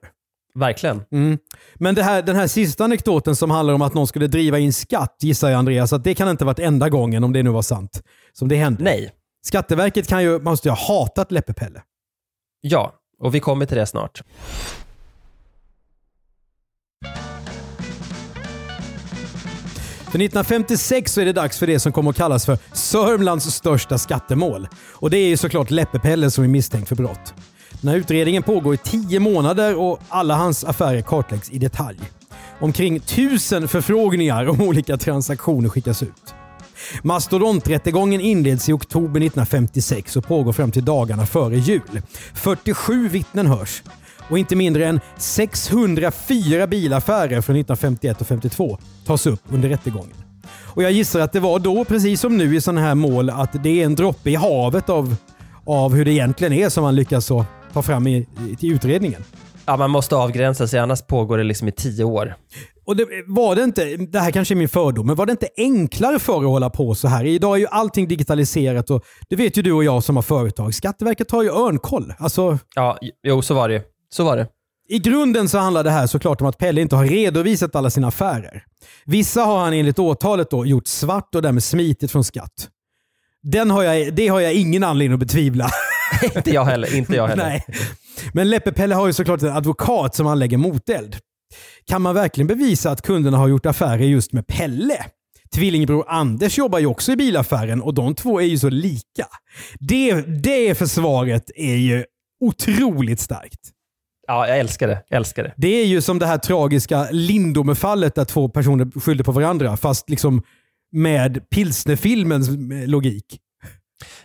Speaker 3: Verkligen.
Speaker 2: Mm. Men här, den här sista anekdoten som handlar om att någon skulle driva in skatt gissar jag Andreas att det kan inte varit enda gången, om det nu var sant, som det hände.
Speaker 3: Nej.
Speaker 2: Skatteverket kan ju, måste ju ha hatat Leppe-Pelle.
Speaker 3: Ja, och vi kommer till det snart.
Speaker 2: För 1956 så är det dags för det som kommer att kallas för Sörmlands största skattemål. Och det är ju såklart Leppe-Pelle som är misstänkt för brott. Den här utredningen pågår i tio månader och alla hans affärer kartläggs i detalj. Omkring tusen förfrågningar om olika transaktioner skickas ut. Mastodonträttegången inleds i oktober 1956 och pågår fram till dagarna före jul. 47 vittnen hörs. Och inte mindre än 604 bilaffärer från 1951 och 52 tas upp under rättegången. Och jag gissar att det var då, precis som nu i sådana här mål, att det är en droppe i havet av, av hur det egentligen är som man lyckas ta fram i, i, till utredningen.
Speaker 3: Ja, man måste avgränsa sig, annars pågår det liksom i tio år.
Speaker 2: Och det, var det inte, det här kanske är min fördom, men var det inte enklare förr att hålla på så här? Idag är ju allting digitaliserat och det vet ju du och jag som har företag. Skatteverket har ju örnkoll. Alltså,
Speaker 3: Ja, jo, så var det ju. Så var det.
Speaker 2: I grunden så handlar det här såklart om att Pelle inte har redovisat alla sina affärer. Vissa har han enligt åtalet då gjort svart och därmed smitit från skatt. Den har jag, det har jag ingen anledning att betvivla.
Speaker 3: inte jag heller. Inte jag heller.
Speaker 2: Nej. Men Leppe-Pelle har ju såklart en advokat som anlägger moteld. Kan man verkligen bevisa att kunderna har gjort affärer just med Pelle? Tvillingbror Anders jobbar ju också i bilaffären och de två är ju så lika. Det, det försvaret är ju otroligt starkt.
Speaker 3: Ja, jag älskar det. Jag älskar det.
Speaker 2: Det är ju som det här tragiska Lindome-fallet där två personer skyllde på varandra, fast liksom med pilsnerfilmens logik.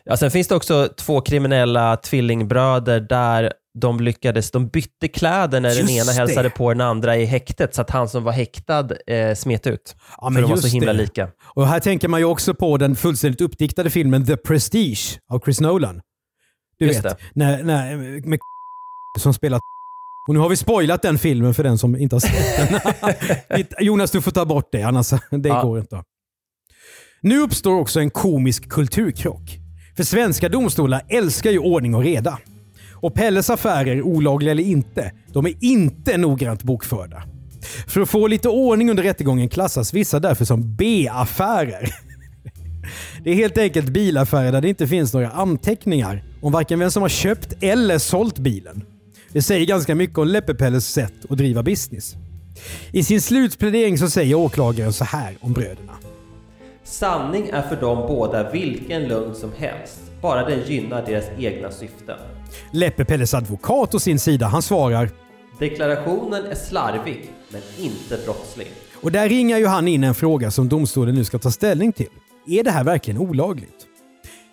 Speaker 3: Ja, sen finns det också två kriminella tvillingbröder där de lyckades, de bytte kläder när den
Speaker 2: Just
Speaker 3: ena
Speaker 2: det.
Speaker 3: hälsade på den andra i häktet så att han som var häktad eh, smet ut.
Speaker 2: Ja,
Speaker 3: för
Speaker 2: men
Speaker 3: de var så himla
Speaker 2: det.
Speaker 3: lika.
Speaker 2: Och här tänker man ju också på den fullständigt uppdiktade filmen The Prestige av Chris Nolan. Du
Speaker 3: Just
Speaker 2: vet, när, när, med som spelar och nu har vi spoilat den filmen för den som inte har sett den. Jonas, du får ta bort det, annars det
Speaker 3: Ja.
Speaker 2: går inte. Nu uppstår också en komisk kulturkrock. För svenska domstolar älskar ju ordning och reda. Och Pelles affärer, olagliga eller inte, de är inte noggrant bokförda. För att få lite ordning under rättegången klassas vissa därför som B-affärer. Det är helt enkelt bilaffärer där det inte finns några anteckningar om varken vem som har köpt eller sålt bilen. Det säger ganska mycket om Leppe-Pelles sätt att driva business. I sin slutplädering så säger åklagaren så här om bröderna.
Speaker 3: Sanning är för dem båda vilken lögn som helst, bara den gynnar deras egna syften.
Speaker 2: Leppe-Pelles advokat å sin sida, han svarar
Speaker 3: Deklarationen är slarvig, men inte brottslig.
Speaker 2: och där ringar ju han in en fråga som domstolen nu ska ta ställning till. Är det här verkligen olagligt?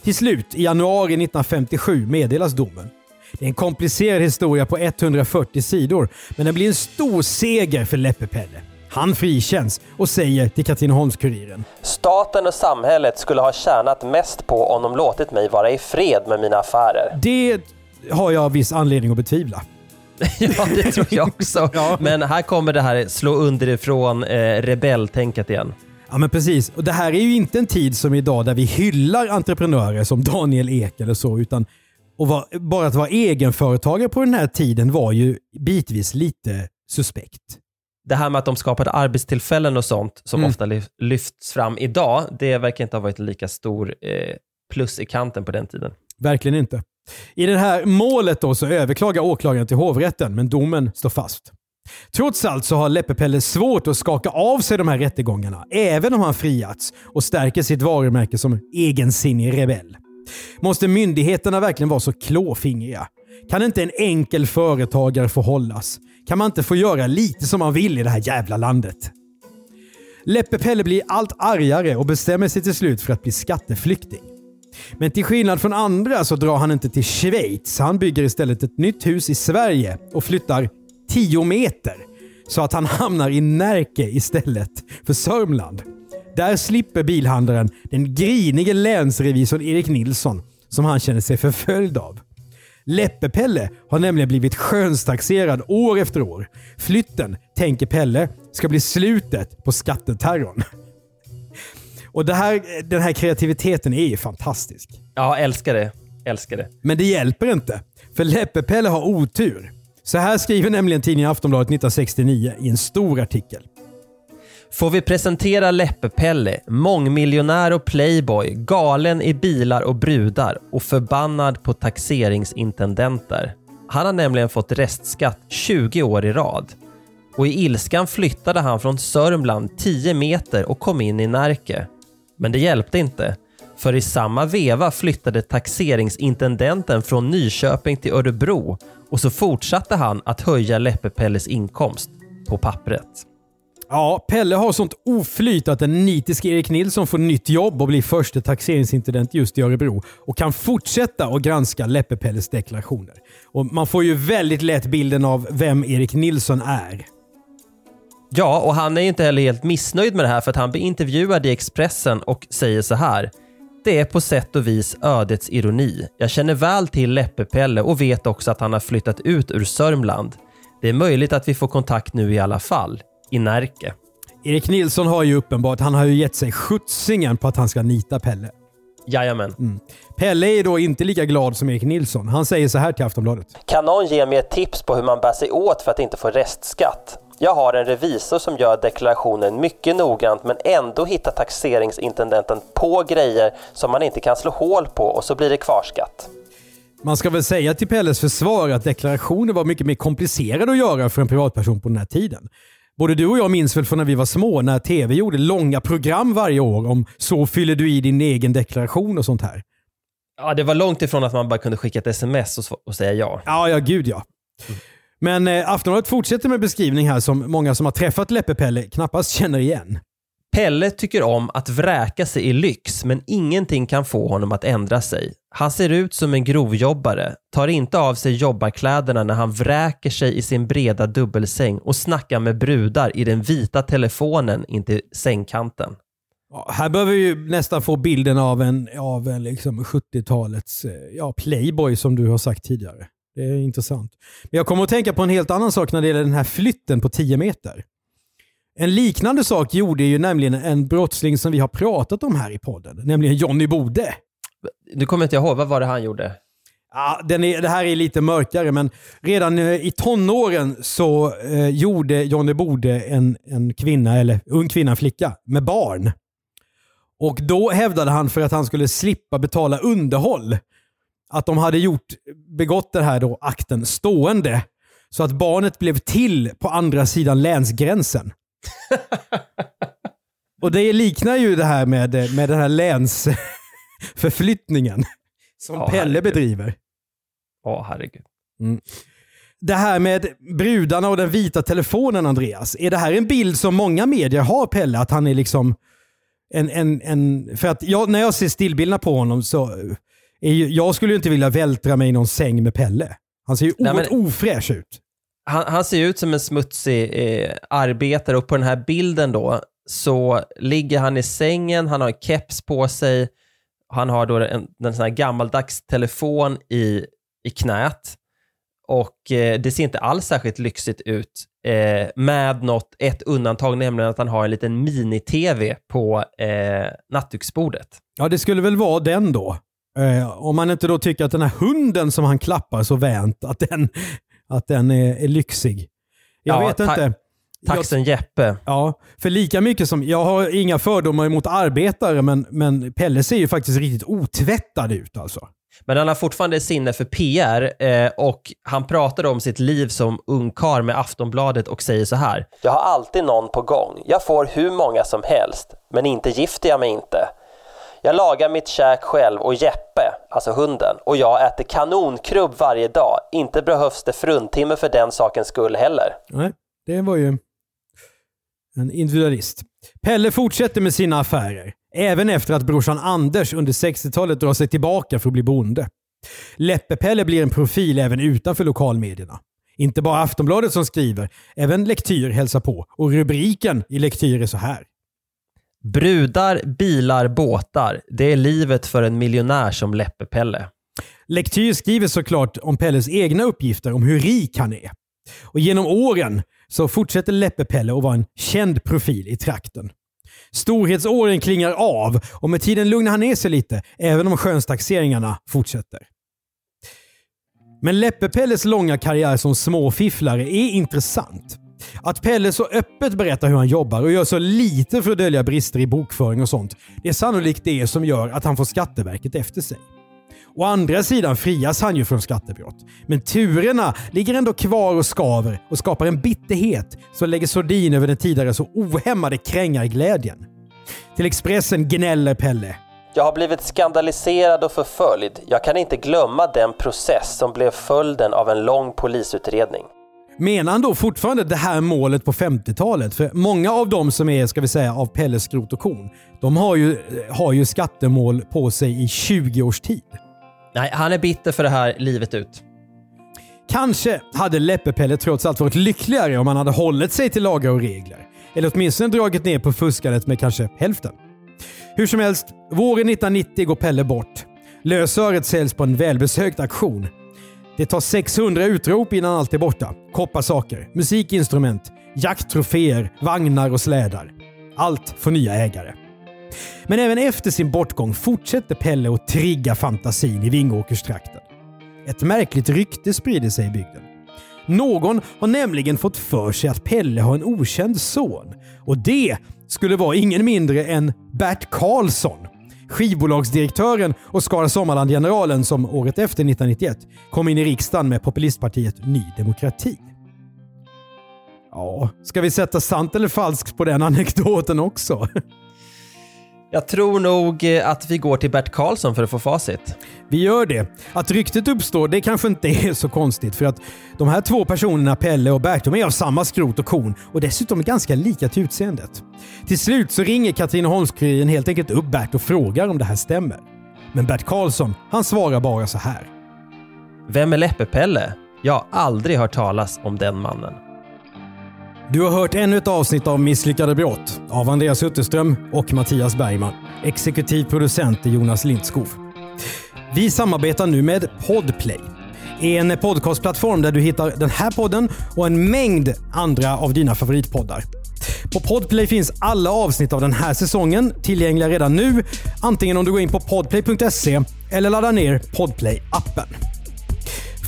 Speaker 2: Till slut, i januari 1957, meddelas domen. Det är en komplicerad historia på 140 sidor, men det blir en stor seger för Leppe-Pelle. Han frikänns och säger till Katrineholms-Kuriren
Speaker 3: Staten och samhället skulle ha tjänat mest på om de låtit mig vara i fred med mina affärer.
Speaker 2: Det har jag viss anledning att betvivla.
Speaker 3: ja, det tror jag också.
Speaker 2: Ja.
Speaker 3: Men här kommer det här slå underifrån eh, rebelltänket igen.
Speaker 2: Ja men precis. Och det här är ju inte en tid som idag där vi hyllar entreprenörer som Daniel Ek eller så. Utan och var, bara att vara egenföretagare på den här tiden var ju bitvis lite suspekt.
Speaker 3: Det här med att de skapade arbetstillfällen och sånt som
Speaker 2: Mm.
Speaker 3: ofta lyf- lyfts fram idag, det verkar inte ha varit lika stor eh, plus i kanten på den tiden.
Speaker 2: Verkligen inte. I det här målet då så överklagar åklagaren till hovrätten, men domen står fast. Trots allt så har Leppe-Pelle svårt att skaka av sig de här rättegångarna, även om han friats och stärker sitt varumärke som egensinnig rebell. Måste myndigheterna verkligen vara så klåfingriga? Kan inte en enkel företagare få hållas? Kan man inte få göra lite som man vill i det här jävla landet? Leppe-Pelle blir allt argare och bestämmer sig till slut för att bli skatteflykting. Men till skillnad från andra så drar han inte till Schweiz. Han bygger istället ett nytt hus i Sverige och flyttar 10 meter så att han hamnar i Närke istället för Sörmland. Där slipper bilhandlaren den grinige länsrevisorn Erik Nilsson som han känner sig förföljd av. Leppe-Pelle har nämligen blivit skönstaxerad år efter år. Flytten, tänker Pelle, ska bli slutet på skatteterrorn. Och här, den här kreativiteten är ju fantastisk.
Speaker 3: Ja, älskar det. Älskar det.
Speaker 2: Men det hjälper inte. För Leppe-Pelle har otur. Så här skriver nämligen tidningen Aftonbladet 1969 i en stor artikel.
Speaker 3: Får vi presentera Läppe-Pelle, mångmiljonär och playboy, galen i bilar och brudar och förbannad på taxeringsintendenter. Han har nämligen fått restskatt 20 år i rad. Och i ilskan flyttade han från Sörmland 10 meter och kom in i Närke. Men det hjälpte inte. För i samma veva flyttade taxeringsintendenten från Nyköping till Örebro och så fortsatte han att höja Läppe-Pelles inkomst på pappret.
Speaker 2: Ja, Pelle har sånt oflyt att den nitiske Erik Nilsson får nytt jobb och blir första taxeringsintendent just i Örebro och kan fortsätta att granska Läppe-Pelles deklarationer. Och Man får ju väldigt lätt bilden av vem Erik Nilsson är.
Speaker 3: Ja, och han är inte heller helt missnöjd med det här för att han blir intervjuad i Expressen och säger så här. Det är på sätt och vis ödets ironi. Jag känner väl till Läppe-Pelle och vet också att han har flyttat ut ur Sörmland. Det är möjligt att vi får kontakt nu i alla fall. I Närke.
Speaker 2: Erik Nilsson har ju uppenbart, han har ju gett sig skjutsingen på att han ska nita Pelle.
Speaker 3: Jajamän.
Speaker 2: Pelle är då inte lika glad som Erik Nilsson. Han säger så här till Aftonbladet.
Speaker 3: Kan någon ge mig ett tips på hur man bär sig åt för att inte få restskatt? Jag har en revisor som gör deklarationen mycket noggrant men ändå hittar taxeringsintendenten på grejer som man inte kan slå hål på och så blir det kvarskatt.
Speaker 2: Man ska väl säga till Pelles försvar att deklarationer var mycket mer komplicerade att göra för en privatperson på den här tiden. Både du och jag minns väl från när vi var små när tv gjorde långa program varje år om så fyller du i din egen deklaration och sånt här.
Speaker 3: Ja, det var långt ifrån att man bara kunde skicka ett sms och, och säga ja.
Speaker 2: Ja, ja gud ja. Men eh, Aftonbladet fortsätter med beskrivning här som många som har träffat Leppe-Pelle knappast känner igen.
Speaker 3: Pelle tycker om att vräka sig i lyx, men ingenting kan få honom att ändra sig. Han ser ut som en grovjobbare, tar inte av sig jobbarkläderna när han vräker sig i sin breda dubbelsäng och snackar med brudar i den vita telefonen intill sängkanten.
Speaker 2: Ja, här behöver vi ju nästan få bilden av en, av en liksom 70-talets eh, ja, playboy som du har sagt tidigare. Det är intressant. Men jag kommer att tänka på en helt annan sak när det gäller den här flytten på 10 meter. En liknande sak gjorde ju nämligen en brottsling som vi har pratat om här i podden, nämligen Johnny Bode.
Speaker 3: Nu kommer inte jag ihåg, vad var det han gjorde?
Speaker 2: Ja, den är, det här är lite mörkare, men redan eh, i tonåren så eh, gjorde Johnny Bode en, en kvinna, eller ung kvinna, en flicka, med barn. Och då hävdade han för att han skulle slippa betala underhåll att de hade gjort, begått den här då akten stående. Så att barnet blev till på andra sidan länsgränsen. Och det liknar ju det här med, med den här länsförflyttningen som
Speaker 3: Ja,
Speaker 2: Pelle
Speaker 3: herregud.
Speaker 2: bedriver.
Speaker 3: Åh, herregud.
Speaker 2: Det här med brudarna och den vita telefonen, Andreas. Är det här en bild som många medier har, Pelle? Att han är liksom en... en, en för att jag, när jag ser stillbilderna på honom så... Är ju, jag skulle ju inte vilja vältra mig i någon säng med Pelle. Han ser ju oerhört ofräsch ut.
Speaker 3: Han, han ser ut som en smutsig eh, arbetare och på den här bilden då så ligger han i sängen, han har en keps på sig, han har då en, en sån här gammaldags telefon i, i knät och eh, det ser inte alls särskilt lyxigt ut. Eh, med något, ett undantag, nämligen att han har en liten mini-tv på eh, nattduksbordet.
Speaker 2: Ja, det skulle väl vara den då. Eh, om man inte då tycker att den här hunden som han klappar så vänt, att den, att den är, är lyxig. Jag
Speaker 3: Ja,
Speaker 2: vet inte.
Speaker 3: Taxen Jeppe.
Speaker 2: Ja, för lika mycket som, jag har inga fördomar emot arbetare, men, men Pelle ser ju faktiskt riktigt otvättad ut alltså.
Speaker 3: Men han har fortfarande sinne för PR eh, och han pratade om sitt liv som ungkarl med Aftonbladet och säger så här. Jag har alltid någon på gång. Jag får hur många som helst, men inte gifter jag mig inte. Jag lagar mitt käk själv och Jeppe, alltså hunden, och jag äter kanonkrubb varje dag. Inte behövs det fruntimmer för den sakens skull heller.
Speaker 2: Nej, det var ju en individualist. Pelle fortsätter med sina affärer, även efter att brorsan Anders under 60-talet drar sig tillbaka för att bli bonde. Läppe-Pelle blir en profil även utanför lokalmedierna. Inte bara Aftonbladet som skriver, även Lektyr hälsar på och rubriken i Lektyr är så här.
Speaker 3: Brudar, bilar, båtar. Det är livet för en miljonär som Läppe-Pelle.
Speaker 2: Lektyr skriver såklart om Pelles egna uppgifter om hur rik han är. Och genom åren så fortsätter Läppe-Pelle att vara en känd profil i trakten. Storhetsåren klingar av och med tiden lugnar han ner sig lite, även om skönstaxeringarna fortsätter. Men Läppe-Pelles långa karriär som småfifflare är intressant. Att Pelle så öppet berättar hur han jobbar och gör så lite för att dölja brister i bokföring och sånt, det är sannolikt det som gör att han får Skatteverket efter sig. Å andra sidan frias han ju från skattebrott. Men turerna ligger ändå kvar och skaver och skapar en bitterhet som lägger sordin över den tidigare så ohämmade krängarglädjen. Till Expressen gnäller Pelle.
Speaker 3: Jag har blivit skandaliserad och förföljd. Jag kan inte glömma den process som blev följden av en lång polisutredning.
Speaker 2: Menar han då fortfarande det här målet på 50-talet? För många av dem som är, ska vi säga, av Pelles skrot och korn, de har ju, har ju skattemål på sig i 20 års tid.
Speaker 3: Nej, han är bitter för det här livet ut.
Speaker 2: Kanske hade Läppe-Pelle trots allt varit lyckligare om han hade hållit sig till lagar och regler. Eller åtminstone dragit ner på fuskandet med kanske hälften. Hur som helst, våren 1990 går Pelle bort. Lösöret säljs på en välbesökt auktion. Det tar 600 utrop innan allt är borta. Kopparsaker, musikinstrument, jakttroféer, vagnar och slädar. Allt får nya ägare. Men även efter sin bortgång fortsätter Pelle att trigga fantasin i Vingåkerstrakten. Ett märkligt rykte sprider sig i bygden. Någon har nämligen fått för sig att Pelle har en okänd son. Och det skulle vara ingen mindre än Bert Karlsson. Skivbolagsdirektören och Skara Sommarland-generalen som året efter 1991 kom in i riksdagen med populistpartiet Ny Demokrati. Ja, ska vi sätta sant eller falskt på den anekdoten också?
Speaker 3: Jag tror nog eh, att vi går till Bert Karlsson för att få facit.
Speaker 2: Vi gör det. Att ryktet uppstår, det kanske inte är så konstigt för att de här två personerna, Pelle och Bert, de är av samma skrot och korn och dessutom ganska lika till utseendet. Till slut så ringer Katrineholms-Kuriren helt enkelt upp Bert och frågar om det här stämmer. Men Bert Karlsson, han svarar bara så här.
Speaker 3: Vem är Läppe-Pelle? Jag har aldrig hört talas om den mannen.
Speaker 2: Du har hört ännu ett avsnitt av Misslyckade brott av Andreas Utterström och Mattias Bergman. Exekutiv producent är Jonas Lindskov. Vi samarbetar nu med Podplay. En podcastplattform där du hittar den här podden och en mängd andra av dina favoritpoddar. På Podplay finns alla avsnitt av den här säsongen tillgängliga redan nu, antingen om du går in på podplay.se eller laddar ner Podplay-appen.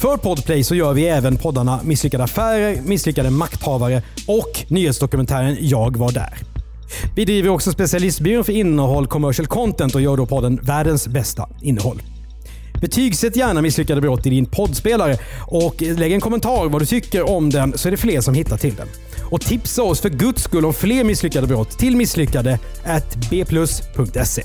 Speaker 2: För Podplay så gör vi även poddarna Misslyckade affärer, Misslyckade makthavare och nyhetsdokumentären Jag var där. Vi driver också specialistbyrån för innehåll commercial content och gör då podden Världens bästa innehåll. Betygsätt gärna Misslyckade brott i din poddspelare och lägg en kommentar vad du tycker om den så är det fler som hittar till den. Och tipsa oss för guds skull om fler misslyckade brott till misslyckade bplus.se.